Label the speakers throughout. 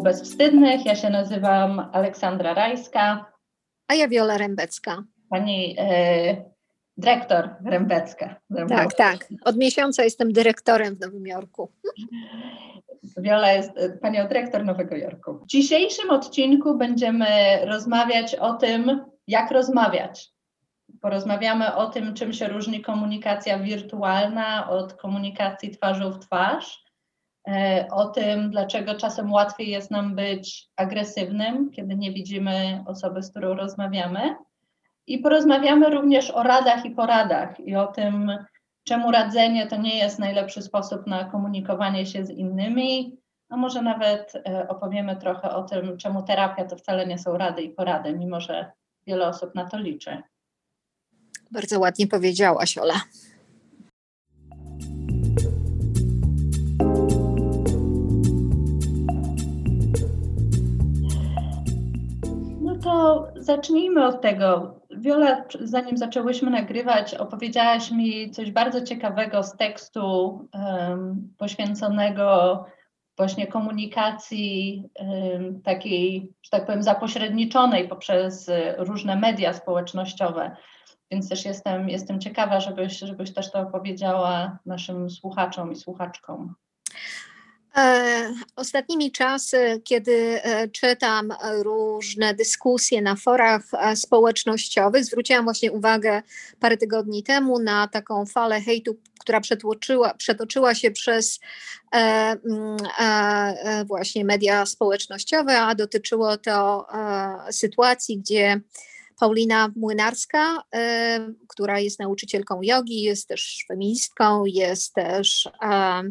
Speaker 1: Bezwstydnych. Ja się nazywam Aleksandra Rajska.
Speaker 2: A ja Wiola Rębecka.
Speaker 1: Pani e, dyrektor Rębecka.
Speaker 2: Tak, tak. Od miesiąca jestem dyrektorem w Nowym Jorku.
Speaker 1: Wiola jest e, panią dyrektor Nowego Jorku. W dzisiejszym odcinku będziemy rozmawiać o tym, jak rozmawiać. Porozmawiamy o tym, czym się różni komunikacja wirtualna od komunikacji twarzą w twarz o tym, dlaczego czasem łatwiej jest nam być agresywnym, kiedy nie widzimy osoby, z którą rozmawiamy. I porozmawiamy również o radach i poradach i o tym, czemu radzenie to nie jest najlepszy sposób na komunikowanie się z innymi. A może nawet e, opowiemy trochę o tym, czemu terapia to wcale nie są rady i porady, mimo że wiele osób na to liczy.
Speaker 2: Bardzo ładnie powiedziałaś, Ola.
Speaker 1: Zacznijmy od tego. Wiola, zanim zaczęłyśmy nagrywać, opowiedziałaś mi coś bardzo ciekawego z tekstu um, poświęconego właśnie komunikacji um, takiej, że tak powiem, zapośredniczonej poprzez różne media społecznościowe. Więc też jestem, jestem ciekawa, żebyś, żebyś też to opowiedziała naszym słuchaczom i słuchaczkom.
Speaker 2: E, ostatnimi czasy, kiedy e, czytam różne dyskusje na forach e, społecznościowych, zwróciłam właśnie uwagę parę tygodni temu na taką falę hejtu, która przetoczyła, się przez e, e, właśnie media społecznościowe, a dotyczyło to e, sytuacji, gdzie Paulina Młynarska, która jest nauczycielką jogi, jest też feministką, jest też E,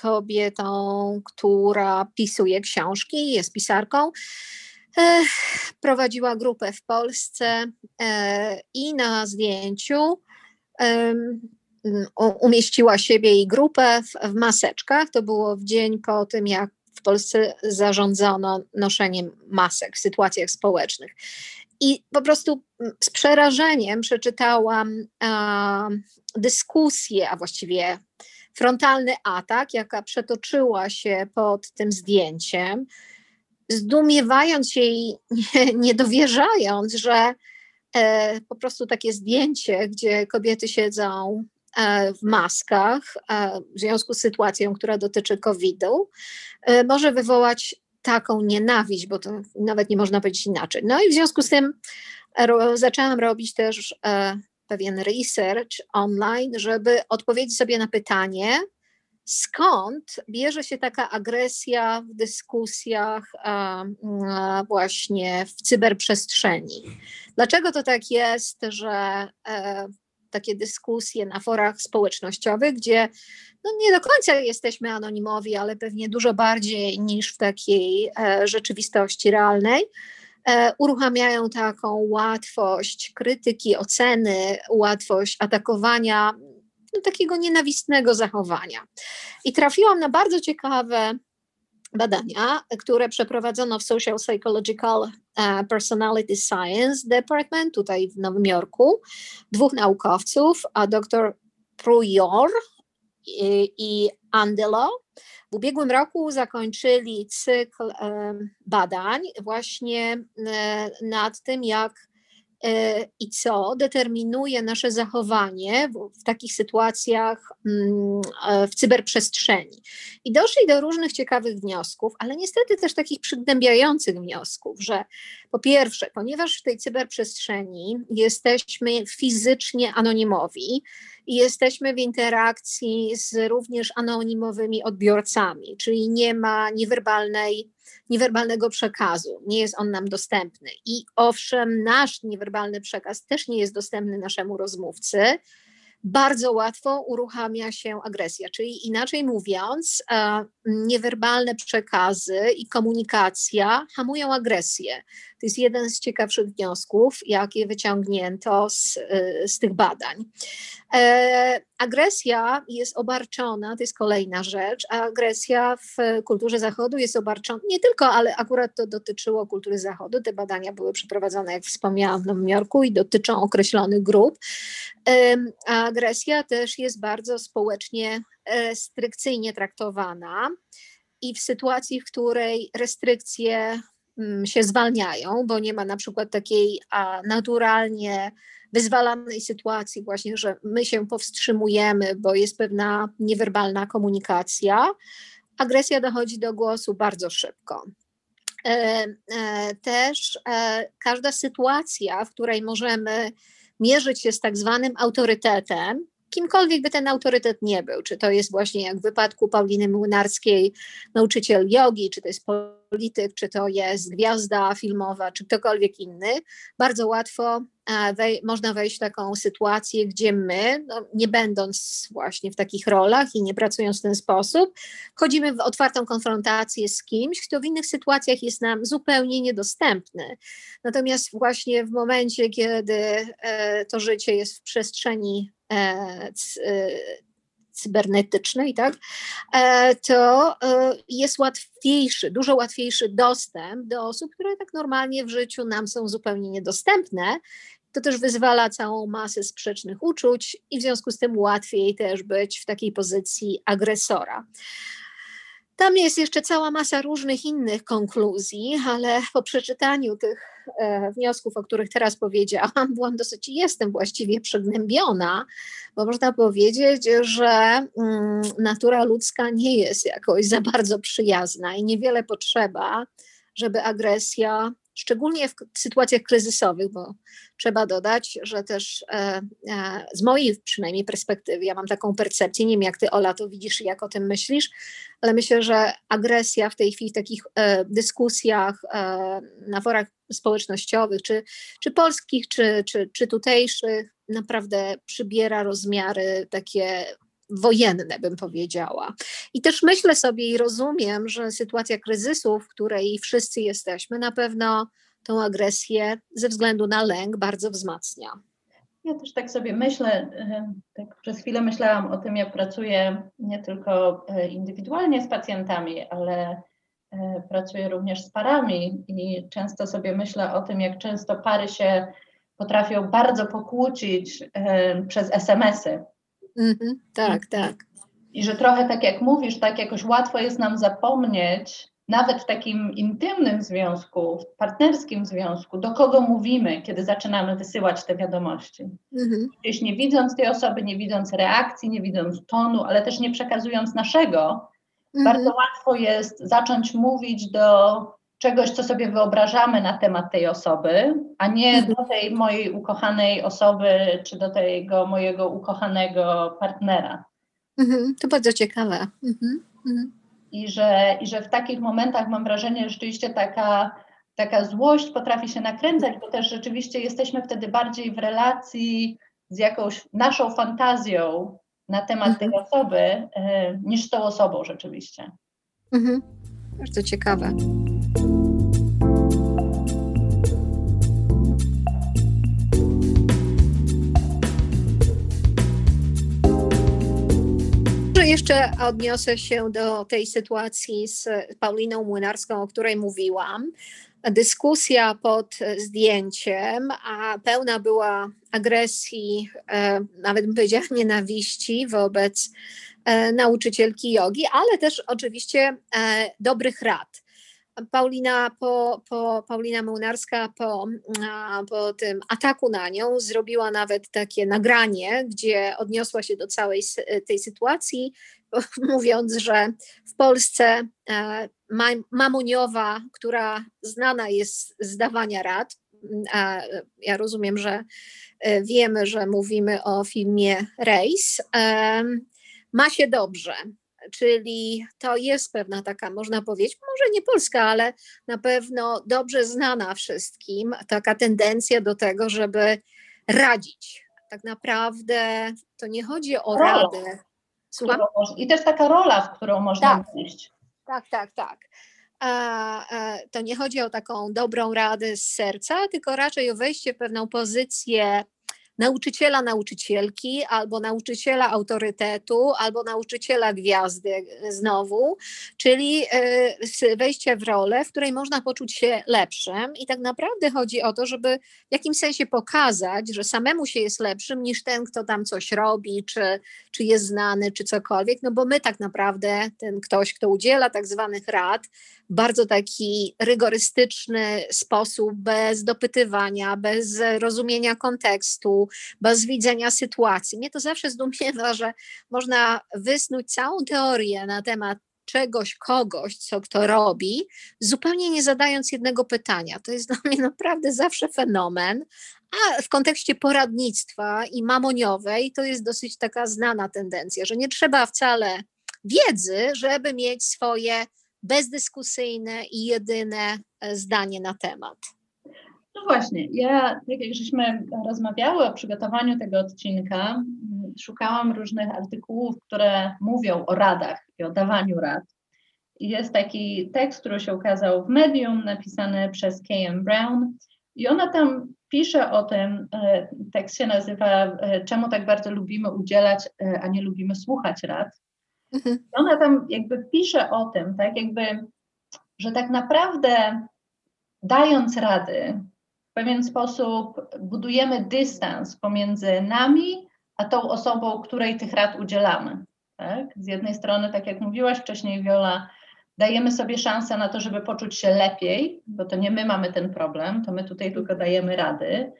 Speaker 2: kobietą, która pisuje książki, jest pisarką. E, prowadziła grupę w Polsce e, i na zdjęciu umieściła siebie i grupę w, maseczkach. To było w dzień po tym, jak w Polsce zarządzono noszeniem masek w sytuacjach społecznych. I po prostu z przerażeniem przeczytałam dyskusję, a właściwie frontalny atak, jaka przetoczyła się pod tym zdjęciem, zdumiewając się i nie, nie że e, po prostu takie zdjęcie, gdzie kobiety siedzą e, w maskach e, w związku z sytuacją, która dotyczy COVID-u, e, może wywołać taką nienawiść, bo to nawet nie można powiedzieć inaczej. No i w związku z tym zaczęłam robić też pewien research online, żeby odpowiedzieć sobie na pytanie, skąd bierze się taka agresja w dyskusjach właśnie w cyberprzestrzeni. Dlaczego to tak jest, że e, takie dyskusje na forach społecznościowych, gdzie no nie do końca jesteśmy anonimowi, ale pewnie dużo bardziej niż w takiej e, rzeczywistości realnej, uruchamiają taką łatwość krytyki, oceny, łatwość atakowania no, takiego nienawistnego zachowania. I trafiłam na bardzo ciekawe badania, które przeprowadzono w Social Psychological e, Personality Science Department tutaj w Nowym Jorku. Dwóch naukowców, a dr Prujor i, Andelo w ubiegłym roku zakończyli cykl badań właśnie e, nad tym, jak e, i co determinuje nasze zachowanie w, w, takich sytuacjach mm, e, w cyberprzestrzeni. I doszli do różnych ciekawych wniosków, ale niestety też takich przygnębiających wniosków, że po pierwsze, ponieważ w tej cyberprzestrzeni jesteśmy fizycznie anonimowi, i jesteśmy w interakcji z również anonimowymi odbiorcami, czyli nie ma niewerbalnej, niewerbalnego przekazu, nie jest on nam dostępny. I owszem, nasz niewerbalny przekaz też nie jest dostępny naszemu rozmówcy, bardzo łatwo uruchamia się agresja. Czyli inaczej mówiąc, e, niewerbalne przekazy i komunikacja hamują agresję. To jest jeden z ciekawszych wniosków, jakie wyciągnięto z, e, z tych badań. E, agresja jest obarczona, to jest kolejna rzecz, agresja w kulturze Zachodu jest obarczona, nie tylko, ale akurat to dotyczyło kultury Zachodu, te badania były przeprowadzone, jak wspomniałam, w Nowym Jorku i dotyczą określonych grup. A agresja też jest bardzo społecznie restrykcyjnie traktowana. i w sytuacji, w której restrykcje mm, się zwalniają, bo nie ma na przykład takiej naturalnie wyzwalanej sytuacji, właśnie, że my się powstrzymujemy, bo jest pewna niewerbalna komunikacja, agresja dochodzi do głosu bardzo szybko. E, e, też e, każda sytuacja, w której możemy mierzyć się z tak zwanym autorytetem, kimkolwiek by ten autorytet nie był, czy to jest właśnie jak w wypadku Pauliny Młynarskiej nauczyciel jogi, czy to jest polityk, czy to jest gwiazda filmowa, czy ktokolwiek inny, bardzo łatwo wej można wejść w taką sytuację, gdzie my, no, nie będąc właśnie w takich rolach i nie pracując w ten sposób, wchodzimy w otwartą konfrontację z kimś, kto w innych sytuacjach jest nam zupełnie niedostępny. Natomiast właśnie w momencie, kiedy e, to życie jest w przestrzeni e, e, cybernetycznej, tak, e, to e, jest łatwiejszy, dużo łatwiejszy dostęp do osób, które tak normalnie w życiu nam są zupełnie niedostępne. To też wyzwala całą masę sprzecznych uczuć i w związku z tym łatwiej też być w takiej pozycji agresora. Tam jest jeszcze cała masa różnych innych konkluzji, ale po przeczytaniu tych wniosków, o których teraz powiedziałam, byłam dosyć, jestem właściwie przygnębiona, bo można powiedzieć, że mm, natura ludzka nie jest jakoś za bardzo przyjazna i niewiele potrzeba, żeby agresja szczególnie w sytuacjach kryzysowych, bo trzeba dodać, że też e, e, z mojej przynajmniej perspektywy, ja mam taką percepcję, nie wiem jak ty Ola to widzisz i jak o tym myślisz, ale myślę, że agresja w tej chwili w takich e, dyskusjach na forach społecznościowych, czy, czy polskich, czy, czy, czy tutejszych, naprawdę przybiera rozmiary takie wojenne, bym powiedziała. I też myślę sobie i rozumiem, że sytuacja kryzysu, w której wszyscy jesteśmy, na pewno tą agresję ze względu na lęk bardzo wzmacnia.
Speaker 1: Ja też tak sobie myślę, e, tak przez chwilę myślałam o tym, jak pracuję nie tylko e, indywidualnie z pacjentami, ale e, pracuję również z parami i często sobie myślę o tym, jak często pary się potrafią bardzo pokłócić przez SMS-y.
Speaker 2: Mhm, tak, tak.
Speaker 1: I że trochę tak jak mówisz, tak jakoś łatwo jest nam zapomnieć, nawet w takim intymnym związku, w partnerskim związku, do kogo mówimy, kiedy zaczynamy wysyłać te wiadomości. Mhm. Gdzieś nie widząc tej osoby, nie widząc reakcji, nie widząc tonu, ale też nie przekazując naszego, mhm. bardzo łatwo jest zacząć mówić do czegoś, co sobie wyobrażamy na temat tej osoby, a nie mhm. do tej mojej ukochanej osoby, czy do tego mojego ukochanego partnera.
Speaker 2: Mhm, to bardzo ciekawe. Mhm.
Speaker 1: I, że, I że w takich momentach mam wrażenie, że rzeczywiście taka, taka złość potrafi się nakręcać, bo też rzeczywiście jesteśmy wtedy bardziej w relacji z jakąś naszą fantazją na temat tej osoby, y, niż z tą osobą rzeczywiście.
Speaker 2: Mhm. Bardzo ciekawe. Jeszcze odniosę się do tej sytuacji z Pauliną Młynarską, o której mówiłam. Dyskusja pod zdjęciem, a pełna była agresji, e, nawet bym powiedziała nienawiści wobec e, nauczycielki jogi, ale też oczywiście e, dobrych rad. Paulina, po, po, Paulina Młynarska po, po tym ataku na nią zrobiła nawet takie nagranie, gdzie odniosła się do całej tej sytuacji, mówiąc, że w Polsce e, Mamuniowa, która znana jest z dawania rad, ja rozumiem, że e, wiemy, że mówimy o filmie Race, ma się dobrze czyli to jest pewna taka, można powiedzieć, może nie polska, ale na pewno dobrze znana wszystkim, taka tendencja do tego, żeby radzić. Tak naprawdę to nie chodzi o rola, radę.
Speaker 1: Słucham? I też taka rola, w którą można tak, wejść.
Speaker 2: Tak, tak, tak. to nie chodzi o taką dobrą radę z serca, tylko raczej o wejście w pewną pozycję nauczyciela, nauczycielki, albo nauczyciela autorytetu, albo nauczyciela gwiazdy znowu, czyli e, wejście w rolę, w której można poczuć się lepszym. I tak naprawdę chodzi o to, żeby w jakimś sensie pokazać, że samemu się jest lepszym niż ten, kto tam coś robi, czy, czy jest znany, czy cokolwiek, no bo my tak naprawdę, ten ktoś, kto udziela tak zwanych rad, bardzo taki rygorystyczny sposób, bez dopytywania, bez rozumienia kontekstu, bez widzenia sytuacji. Mnie to zawsze zdumiewa, że można wysnuć całą teorię na temat czegoś, kogoś, co kto robi, zupełnie nie zadając jednego pytania. To jest dla mnie naprawdę zawsze fenomen, a w kontekście poradnictwa i mamoniowej to jest dosyć taka znana tendencja, że nie trzeba wcale wiedzy, żeby mieć swoje bezdyskusyjne i jedyne e, zdanie na temat.
Speaker 1: No właśnie, ja, tak jak żeśmy rozmawiały o przygotowaniu tego odcinka, szukałam różnych artykułów, które mówią o radach i o dawaniu rad. I jest taki tekst, który się ukazał w Medium, napisany przez K.M. Brown, i ona tam pisze o tym, e, tekst się nazywa e, Czemu tak bardzo lubimy udzielać, a nie lubimy słuchać rad. Mhm. Ona tam jakby pisze o tym, tak jakby, że tak naprawdę dając rady, pewien sposób budujemy dystans pomiędzy nami a tą osobą, której tych rad udzielamy. Tak? Z jednej strony, tak jak mówiłaś wcześniej, Wiola, dajemy sobie szansę na to, żeby poczuć się lepiej, bo to nie my mamy ten problem, to my tutaj tylko dajemy rady.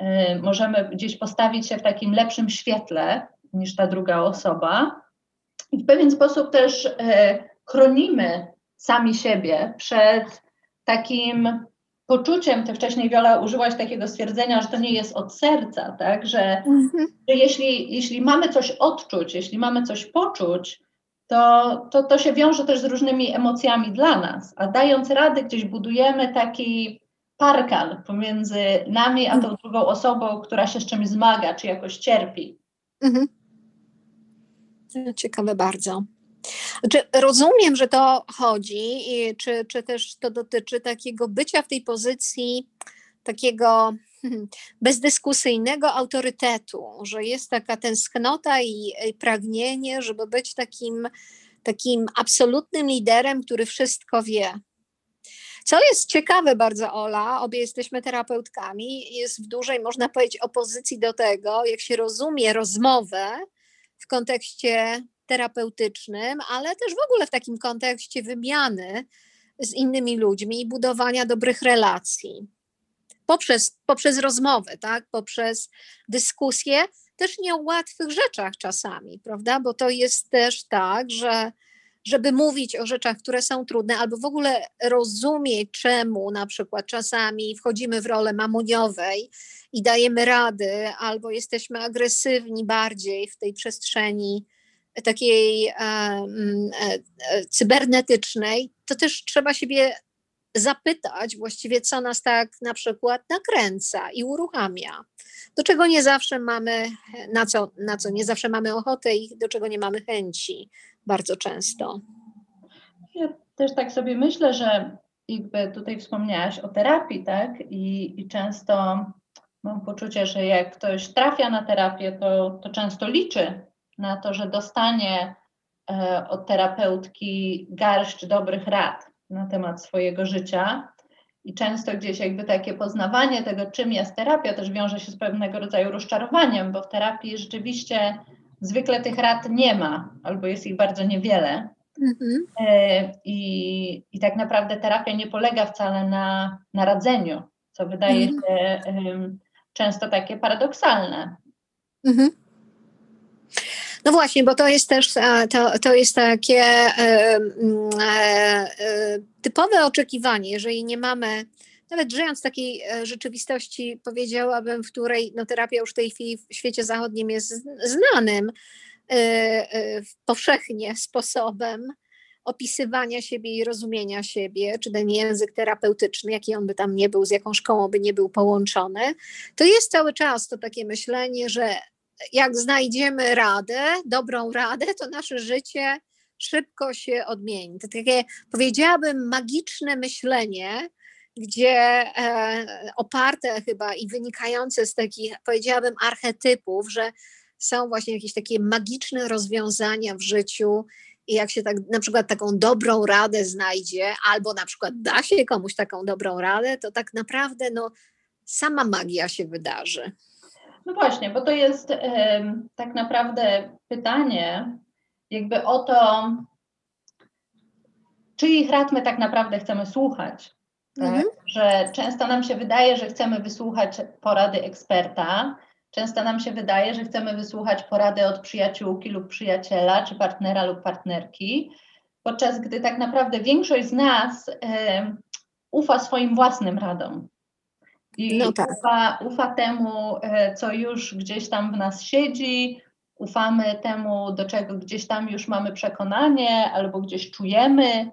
Speaker 1: Yy, możemy gdzieś postawić się w takim lepszym świetle niż ta druga osoba, i w pewien sposób też e, chronimy sami siebie przed takim poczuciem, ty wcześniej Wiola użyłaś takiego stwierdzenia, że to nie jest od serca, tak, że, mhm. że jeśli, jeśli mamy coś odczuć, jeśli mamy coś poczuć, to, to, to się wiąże też z różnymi emocjami dla nas, a dając rady gdzieś budujemy taki parkal pomiędzy nami a tą mhm. drugą osobą, która się z czymś zmaga, czy jakoś cierpi. Mhm.
Speaker 2: Ciekawe bardzo. Znaczy, rozumiem, że to chodzi, czy, czy też to dotyczy takiego bycia w tej pozycji takiego bezdyskusyjnego autorytetu, że jest taka tęsknota i pragnienie, żeby być takim, takim absolutnym liderem, który wszystko wie. Co jest ciekawe bardzo, Ola, obie jesteśmy terapeutkami, jest w dużej, można powiedzieć, opozycji do tego, jak się rozumie rozmowę w kontekście terapeutycznym, ale też w ogóle w takim kontekście wymiany z innymi ludźmi i budowania dobrych relacji. Poprzez, poprzez rozmowę, tak? poprzez dyskusję, też nie o łatwych rzeczach czasami, prawda? Bo to jest też tak, że żeby mówić o rzeczach, które są trudne, albo w ogóle rozumieć, czemu na przykład czasami wchodzimy w rolę mamoniowej i dajemy rady, albo jesteśmy agresywni bardziej w tej przestrzeni takiej e, mm, e, e, cybernetycznej, to też trzeba siebie zapytać właściwie, co nas tak na przykład nakręca i uruchamia. Do czego nie zawsze mamy, na co, na co nie zawsze mamy ochotę i do czego nie mamy chęci bardzo często.
Speaker 1: Ja też tak sobie myślę, że jakby tutaj wspomniałaś o terapii, tak? I, i często mam poczucie, że jak ktoś trafia na terapię, to, to często liczy na to, że dostanie e, od terapeutki garść dobrych rad na temat swojego życia. I często gdzieś jakby takie poznawanie tego, czym jest terapia, też wiąże się z pewnego rodzaju rozczarowaniem, bo w terapii rzeczywiście zwykle tych rad nie ma, albo jest ich bardzo niewiele. Mhm. E, I, I tak naprawdę terapia nie polega wcale na, na radzeniu, co wydaje mhm. się um, często takie paradoksalne. Mhm.
Speaker 2: No właśnie, bo to jest też e, to, to jest takie e, e, typowe oczekiwanie, jeżeli nie mamy, nawet żyjąc w takiej rzeczywistości, powiedziałabym, w której no, terapia już w tej chwili w świecie zachodnim jest znanym powszechnie sposobem opisywania siebie i rozumienia siebie, czy ten język terapeutyczny, jaki on by tam nie był, z jaką szkołą by nie był połączony, to jest cały czas to takie myślenie, że jak znajdziemy radę, dobrą radę, to nasze życie szybko się odmieni. To takie, powiedziałabym, magiczne myślenie, gdzie e, oparte chyba i wynikające z takich, powiedziałabym, archetypów, że są właśnie jakieś takie magiczne rozwiązania w życiu i jak się tak na przykład taką dobrą radę znajdzie, albo na przykład da się komuś taką dobrą radę, to tak naprawdę no, sama magia się wydarzy.
Speaker 1: No właśnie, bo to jest y, tak naprawdę pytanie jakby o to, czyich rad my tak naprawdę chcemy słuchać. Tak? Mhm. Że często nam się wydaje, że chcemy wysłuchać porady eksperta, często nam się wydaje, że chcemy wysłuchać porady od przyjaciółki lub przyjaciela, czy partnera lub partnerki, podczas gdy tak naprawdę większość z nas y, ufa swoim własnym radom. I no tak. ufa, ufa temu, y, co już gdzieś tam w nas siedzi, ufamy temu, do czego gdzieś tam już mamy przekonanie, albo gdzieś czujemy,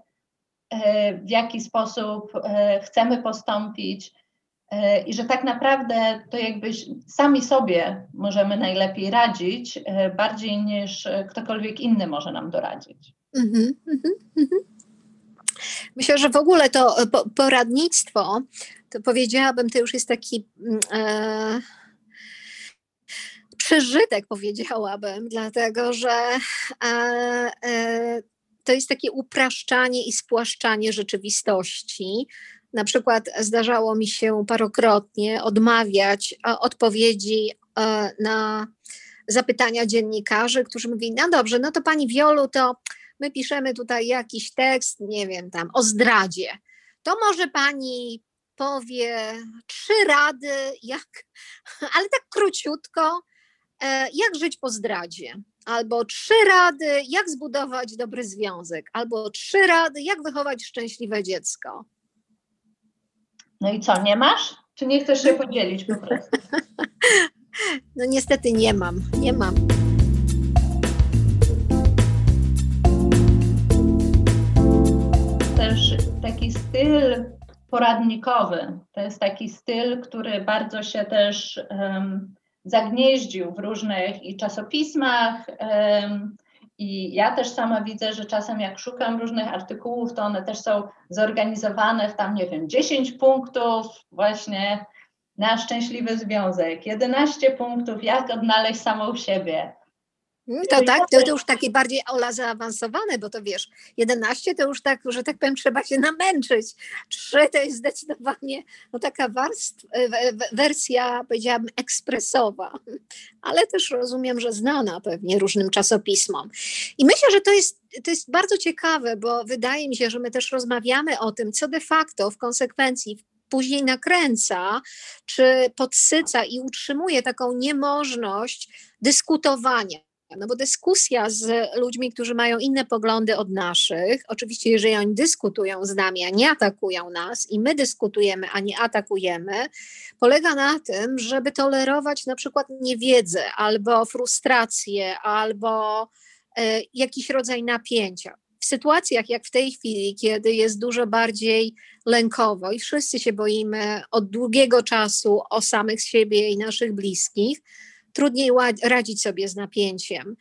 Speaker 1: E, w jaki sposób e, chcemy postąpić e, i że tak naprawdę to jakby sami sobie możemy najlepiej radzić, bardziej niż ktokolwiek inny może nam doradzić. Mm-hmm, mm-hmm.
Speaker 2: Myślę, że w ogóle to poradnictwo, to powiedziałabym, to już jest taki mm, e, przeżytek, powiedziałabym, dlatego że e, to jest takie upraszczanie i spłaszczanie rzeczywistości. Na przykład zdarzało mi się parokrotnie odmawiać e, odpowiedzi e, na zapytania dziennikarzy, którzy mówili, no dobrze, no to pani Wiolu, to my piszemy tutaj jakiś tekst, nie wiem, tam o zdradzie. To może pani powie trzy rady, jak, ale tak króciutko, e, jak żyć po zdradzie albo trzy rady, jak zbudować dobry związek, albo trzy rady, jak wychować szczęśliwe dziecko.
Speaker 1: No i co, nie masz? Czy nie chcesz się podzielić po prostu?
Speaker 2: No niestety nie mam, nie mam.
Speaker 1: Też taki styl poradnikowy, to jest taki styl, który bardzo się też um, zagnieździł w różnych i czasopismach. I ja też sama widzę, że czasem jak szukam różnych artykułów, to one też są zorganizowane w tam, nie wiem, 10 punktów właśnie na szczęśliwy związek, 11 punktów, jak odnaleźć samą siebie,
Speaker 2: to tak, to, to już takie bardziej ola zaawansowane, bo to wiesz, 11 to już tak, że tak powiem, trzeba się namęczyć. 3 to jest zdecydowanie no, taka warstw, wersja, powiedziałabym, ekspresowa, ale też rozumiem, że znana pewnie różnym czasopismom. I myślę, że to jest, to jest bardzo ciekawe, bo wydaje mi się, że my też rozmawiamy o tym, co de facto w konsekwencji później nakręca, czy podsyca i utrzymuje taką niemożność dyskutowania no bo dyskusja z ludźmi, którzy mają inne poglądy od naszych, oczywiście jeżeli oni dyskutują z nami, a nie atakują nas i my dyskutujemy, a nie atakujemy, polega na tym, żeby tolerować na przykład niewiedzę albo frustrację, albo e, jakiś rodzaj napięcia. W sytuacjach jak w tej chwili, kiedy jest dużo bardziej lękowo i wszyscy się boimy od długiego czasu o samych siebie i naszych bliskich, trudniej radzić sobie z napięciem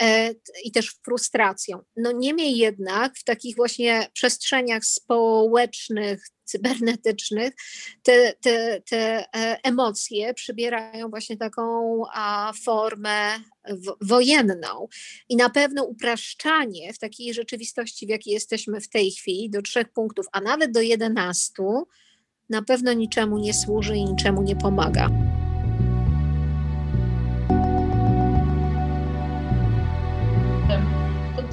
Speaker 2: e, i też frustracją. No niemniej jednak w takich właśnie przestrzeniach społecznych, cybernetycznych, te, te, te e, emocje przybierają właśnie taką formę wojenną. I na pewno upraszczanie w takiej rzeczywistości, w jakiej jesteśmy w tej chwili, do trzech punktów, a nawet do jedenastu, na pewno niczemu nie służy i niczemu nie pomaga.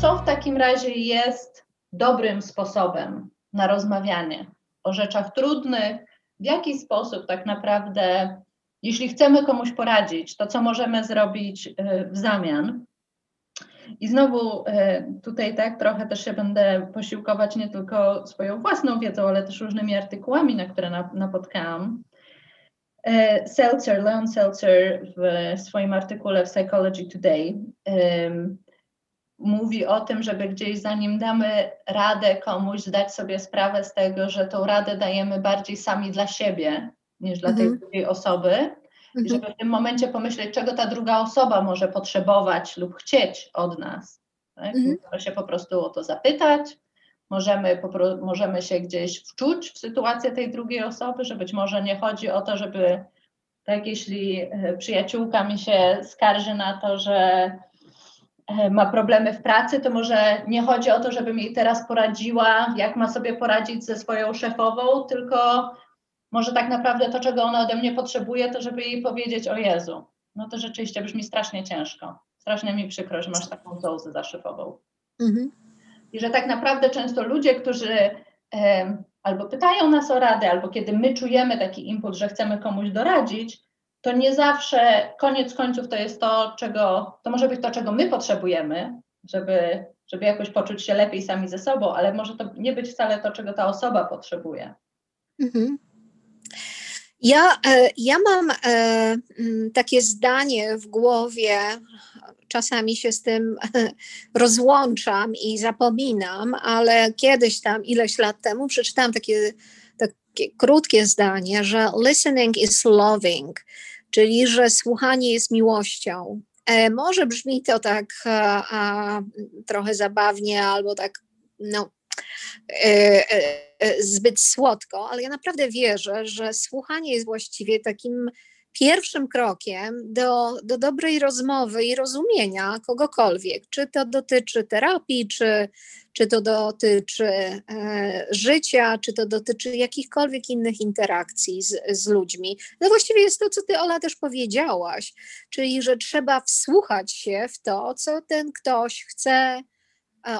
Speaker 1: Co w takim razie jest dobrym sposobem na rozmawianie o rzeczach trudnych, w jaki sposób tak naprawdę, jeśli chcemy komuś poradzić, to co możemy zrobić y, w zamian. I znowu y, tutaj tak trochę też się będę posiłkować nie tylko swoją własną wiedzą, ale też różnymi artykułami, na które napotkałam. Y, Seltzer, Leon Seltzer w swoim artykule w Psychology Today mówi o tym, żeby gdzieś zanim damy radę komuś, zdać sobie sprawę z tego, że tą radę dajemy bardziej sami dla siebie niż dla tej mhm. drugiej osoby. I mhm. żeby w tym momencie pomyśleć, czego ta druga osoba może potrzebować lub chcieć od nas. Tak? Mhm. Może się po prostu o to zapytać, możemy, możemy się gdzieś wczuć w sytuację tej drugiej osoby, że być może nie chodzi o to, żeby, tak jeśli e, przyjaciółka mi się skarży na to, że ma problemy w pracy, to może nie chodzi o to, żebym jej teraz poradziła, jak ma sobie poradzić ze swoją szefową, tylko może tak naprawdę to, czego ona ode mnie potrzebuje, to żeby jej powiedzieć o Jezu. No to rzeczywiście brzmi strasznie ciężko. Strasznie mi przykro, że masz taką zołzę za szefową. Mhm. I że tak naprawdę często ludzie, którzy e, albo pytają nas o radę, albo kiedy my czujemy taki impuls, że chcemy komuś doradzić, to nie zawsze koniec końców to jest to, czego, to może być to, czego my potrzebujemy, żeby, żeby jakoś poczuć się lepiej sami ze sobą, ale może to nie być wcale to, czego ta osoba potrzebuje. Mhm.
Speaker 2: Ja, e, ja mam e, takie zdanie w głowie, czasami się z tym rozłączam i zapominam, ale kiedyś tam, ileś lat temu, przeczytałam takie, takie krótkie zdanie, że listening is loving, czyli że słuchanie jest miłością. E, może brzmi to tak a, a, trochę zabawnie albo tak no, E, e, zbyt słodko, ale ja naprawdę wierzę, że słuchanie jest właściwie takim pierwszym krokiem do, do dobrej rozmowy i rozumienia kogokolwiek, czy to dotyczy terapii, czy, czy to dotyczy e, życia, czy to dotyczy jakichkolwiek innych interakcji z, z ludźmi. No właściwie jest to, co ty, Ola, też powiedziałaś, czyli że trzeba wsłuchać się w to, co ten ktoś chce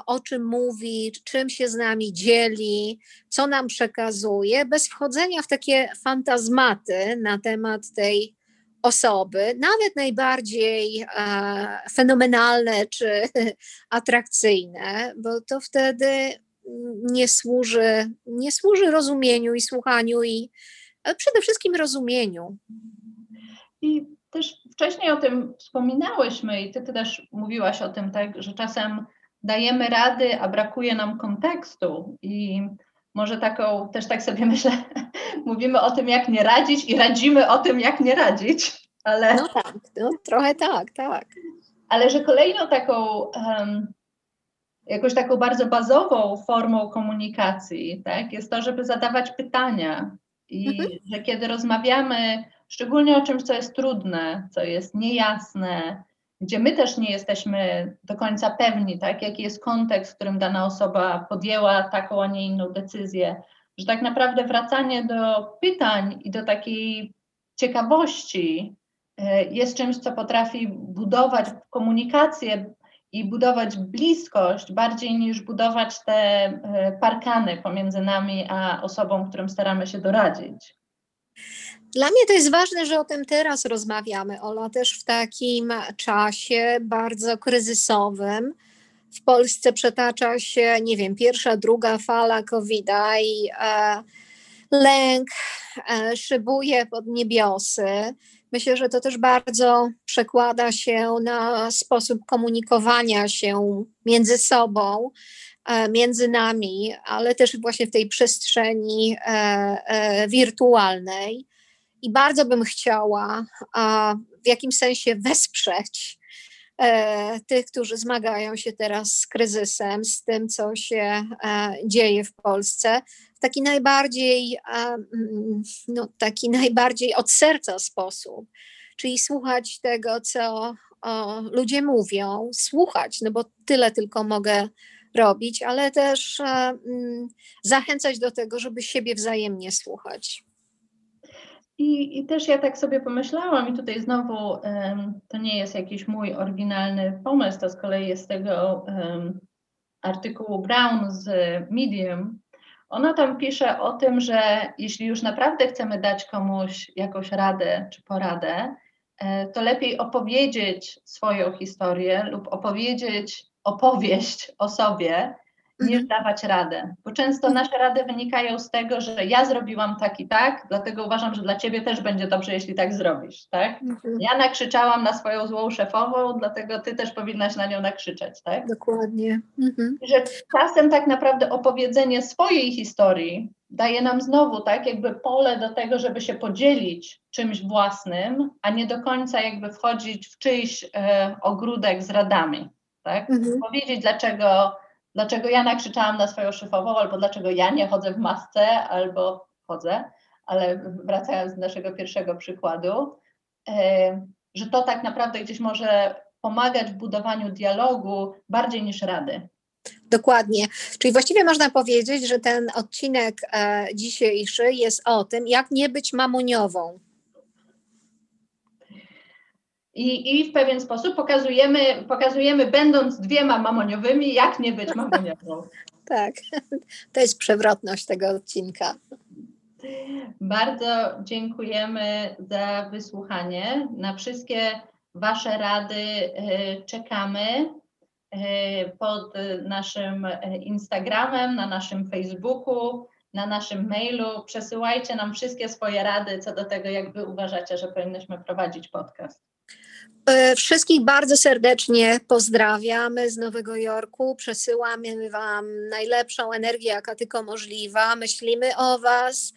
Speaker 2: o czym mówi, czym się z nami dzieli, co nam przekazuje, bez wchodzenia w takie fantazmaty na temat tej osoby, nawet najbardziej e, fenomenalne czy atrakcyjne, bo to wtedy nie służy, nie służy rozumieniu i słuchaniu i przede wszystkim rozumieniu.
Speaker 1: I też wcześniej o tym wspominałyśmy i ty, ty też mówiłaś o tym, tak, że czasem dajemy rady, a brakuje nam kontekstu i może taką, też tak sobie myślę, mówimy o tym, jak nie radzić i radzimy o tym, jak nie radzić, ale...
Speaker 2: No tak, no, trochę tak, tak.
Speaker 1: Ale że kolejną taką, um, jakoś taką bardzo bazową formą komunikacji, tak, jest to, żeby zadawać pytania i mhm. że kiedy rozmawiamy szczególnie o czymś, co jest trudne, co jest niejasne, gdzie my też nie jesteśmy do końca pewni, tak, jaki jest kontekst, w którym dana osoba podjęła taką, a nie inną decyzję, że tak naprawdę wracanie do pytań i do takiej ciekawości e, jest czymś, co potrafi budować komunikację i budować bliskość bardziej niż budować te e, parkany pomiędzy nami a osobą, którym staramy się doradzić.
Speaker 2: Dla mnie to jest ważne, że o tym teraz rozmawiamy, Ola, też w takim czasie bardzo kryzysowym. W Polsce przetacza się, nie wiem, pierwsza, druga fala COVID-a i e, lęk e, szybuje pod niebiosy. Myślę, że to też bardzo przekłada się na sposób komunikowania się między sobą, e, między nami, ale też właśnie w tej przestrzeni e, e, wirtualnej i bardzo bym chciała w jakimś sensie wesprzeć e, tych, którzy zmagają się teraz z kryzysem, z tym, co się e, dzieje w Polsce, w taki najbardziej, mm, no, taki najbardziej od serca sposób, czyli słuchać tego, co ludzie mówią, słuchać, no bo tyle tylko mogę robić, ale też e, mm, zachęcać do tego, żeby siebie wzajemnie słuchać.
Speaker 1: I, I, też ja tak sobie pomyślałam, i tutaj znowu um, to nie jest jakiś mój oryginalny pomysł, to z kolei jest tego um, artykułu Brown z Medium. Ona tam pisze o tym, że jeśli już naprawdę chcemy dać komuś jakąś radę czy poradę, e, to lepiej opowiedzieć swoją historię lub opowiedzieć opowieść o sobie, niż mhm. dawać radę. Bo często nasze rady wynikają z tego, że ja zrobiłam tak i tak, dlatego uważam, że dla ciebie też będzie dobrze, jeśli tak zrobisz, tak? Mhm. Ja nakrzyczałam na swoją złą szefową, dlatego ty też powinnaś na nią nakrzyczeć, tak?
Speaker 2: Dokładnie. Mhm.
Speaker 1: Że czasem tak naprawdę opowiedzenie swojej historii daje nam znowu tak jakby pole do tego, żeby się podzielić czymś własnym, a nie do końca jakby wchodzić w czyjś e, ogródek z radami, tak? Mhm. Powiedzieć, dlaczego dlaczego ja nakrzyczałam na swoją szefową, albo dlaczego ja nie chodzę w masce, albo chodzę, ale wracając do naszego pierwszego przykładu, że to tak naprawdę gdzieś może pomagać w budowaniu dialogu bardziej niż rady.
Speaker 2: Dokładnie. Czyli właściwie można powiedzieć, że ten odcinek e, dzisiejszy jest o tym, jak nie być mamoniową.
Speaker 1: I, I w pewien sposób pokazujemy, pokazujemy, będąc dwiema mamoniowymi, jak nie być mamoniową.
Speaker 2: tak, to jest przewrotność tego odcinka.
Speaker 1: Bardzo dziękujemy za wysłuchanie. Na wszystkie Wasze rady e, czekamy e, pod naszym Instagramem, na naszym Facebooku, na naszym mailu. Przesyłajcie nam wszystkie swoje rady co do tego, jak Wy uważacie, że powinnyśmy prowadzić podcast.
Speaker 2: E, wszystkich bardzo serdecznie pozdrawiamy z Nowego Jorku. Przesyłamy Wam najlepszą energię, jaka tylko możliwa. Myślimy o Was,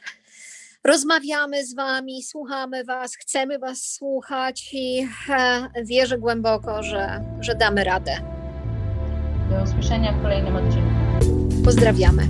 Speaker 2: rozmawiamy z Wami, słuchamy Was, chcemy Was słuchać i e, wierzę głęboko, że, że damy radę.
Speaker 1: Do usłyszenia w kolejnym odcinku.
Speaker 2: Pozdrawiamy.